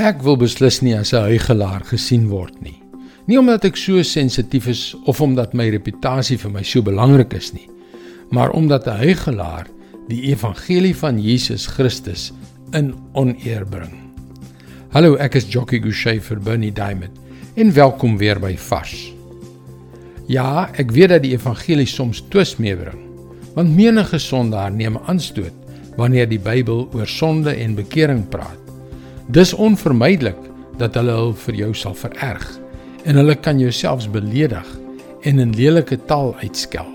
Ek wil beslis nie as 'n huigelaar gesien word nie. Nie omdat ek so sensitief is of omdat my reputasie vir my so belangrik is nie, maar omdat 'n huigelaar die evangelie van Jesus Christus in oneer bring. Hallo, ek is Jockey Gouchee vir Bernie Diamond en welkom weer by Vars. Ja, ek weet dat die evangelie soms twis meebring, want menige sondaar neem aanstoot wanneer die Bybel oor sonde en bekering praat. Dis onvermydelik dat hulle hul vir jou sal vererg en hulle kan jou selfs beledig en in lelike taal uitskel.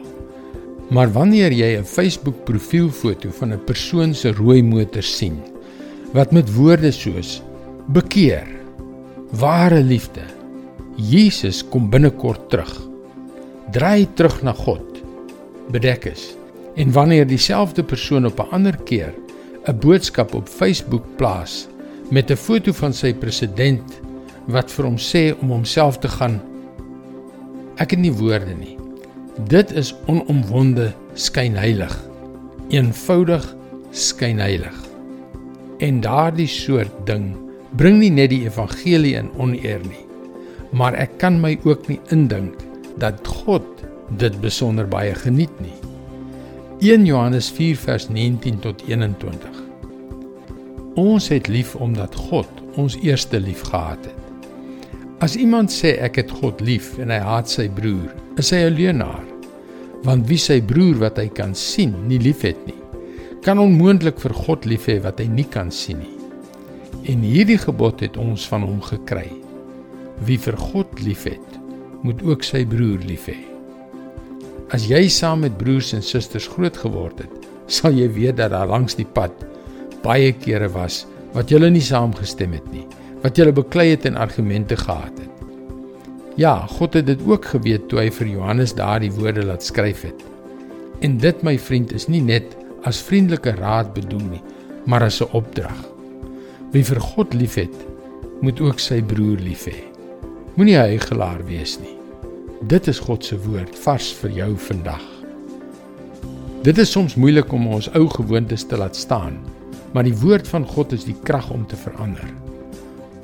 Maar wanneer jy 'n Facebook profielfoto van 'n persoon se rooi motor sien wat met woorde soos bekeer, ware liefde, Jesus kom binnekort terug. Draai terug na God. Bedek is. En wanneer dieselfde persoon op 'n ander keer 'n boodskap op Facebook plaas met 'n foto van sy president wat vir hom sê om homself te gaan Ek het nie woorde nie. Dit is onomwonde skynheilig. Eenvoudig skynheilig. En daardie soort ding bring nie net die evangelie in oneer nie, maar ek kan my ook nie indink dat God dit besonder baie geniet nie. 1 Johannes 4 vers 19 tot 21. Ons het lief omdat God ons eerste lief gehad het. As iemand sê ek het God lief en hy haat sy broer, is hy 'n leienaar. Want wie sy broer wat hy kan sien, nie liefhet nie, kan onmoontlik vir God lief hê wat hy nie kan sien nie. En hierdie gebod het ons van hom gekry. Wie vir God liefhet, moet ook sy broer lief hê. As jy saam met broers en susters groot geword het, sal jy weet dat daar langs die pad baie kere was wat julle nie saamgestem het nie wat julle beklei het en argumente gehad het. Ja, God het dit ook geweet toe hy vir Johannes daardie woorde laat skryf het. En dit my vriend is nie net as vriendelike raad bedoel nie, maar as 'n opdrag. Wie vir God liefhet, moet ook sy broer lief hê. Moenie hy gelaar wees nie. Dit is God se woord vars vir jou vandag. Dit is soms moeilik om ons ou gewoontes te laat staan, maar die woord van God is die krag om te verander.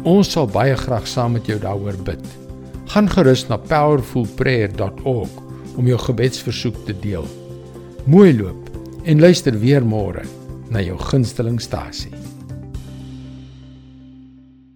Ons sal baie graag saam met jou daaroor bid. Gaan gerus na powerfulprayer.org om jou gebedsversoek te deel. Mooi loop en luister weer môre na jou gunstelingstasie.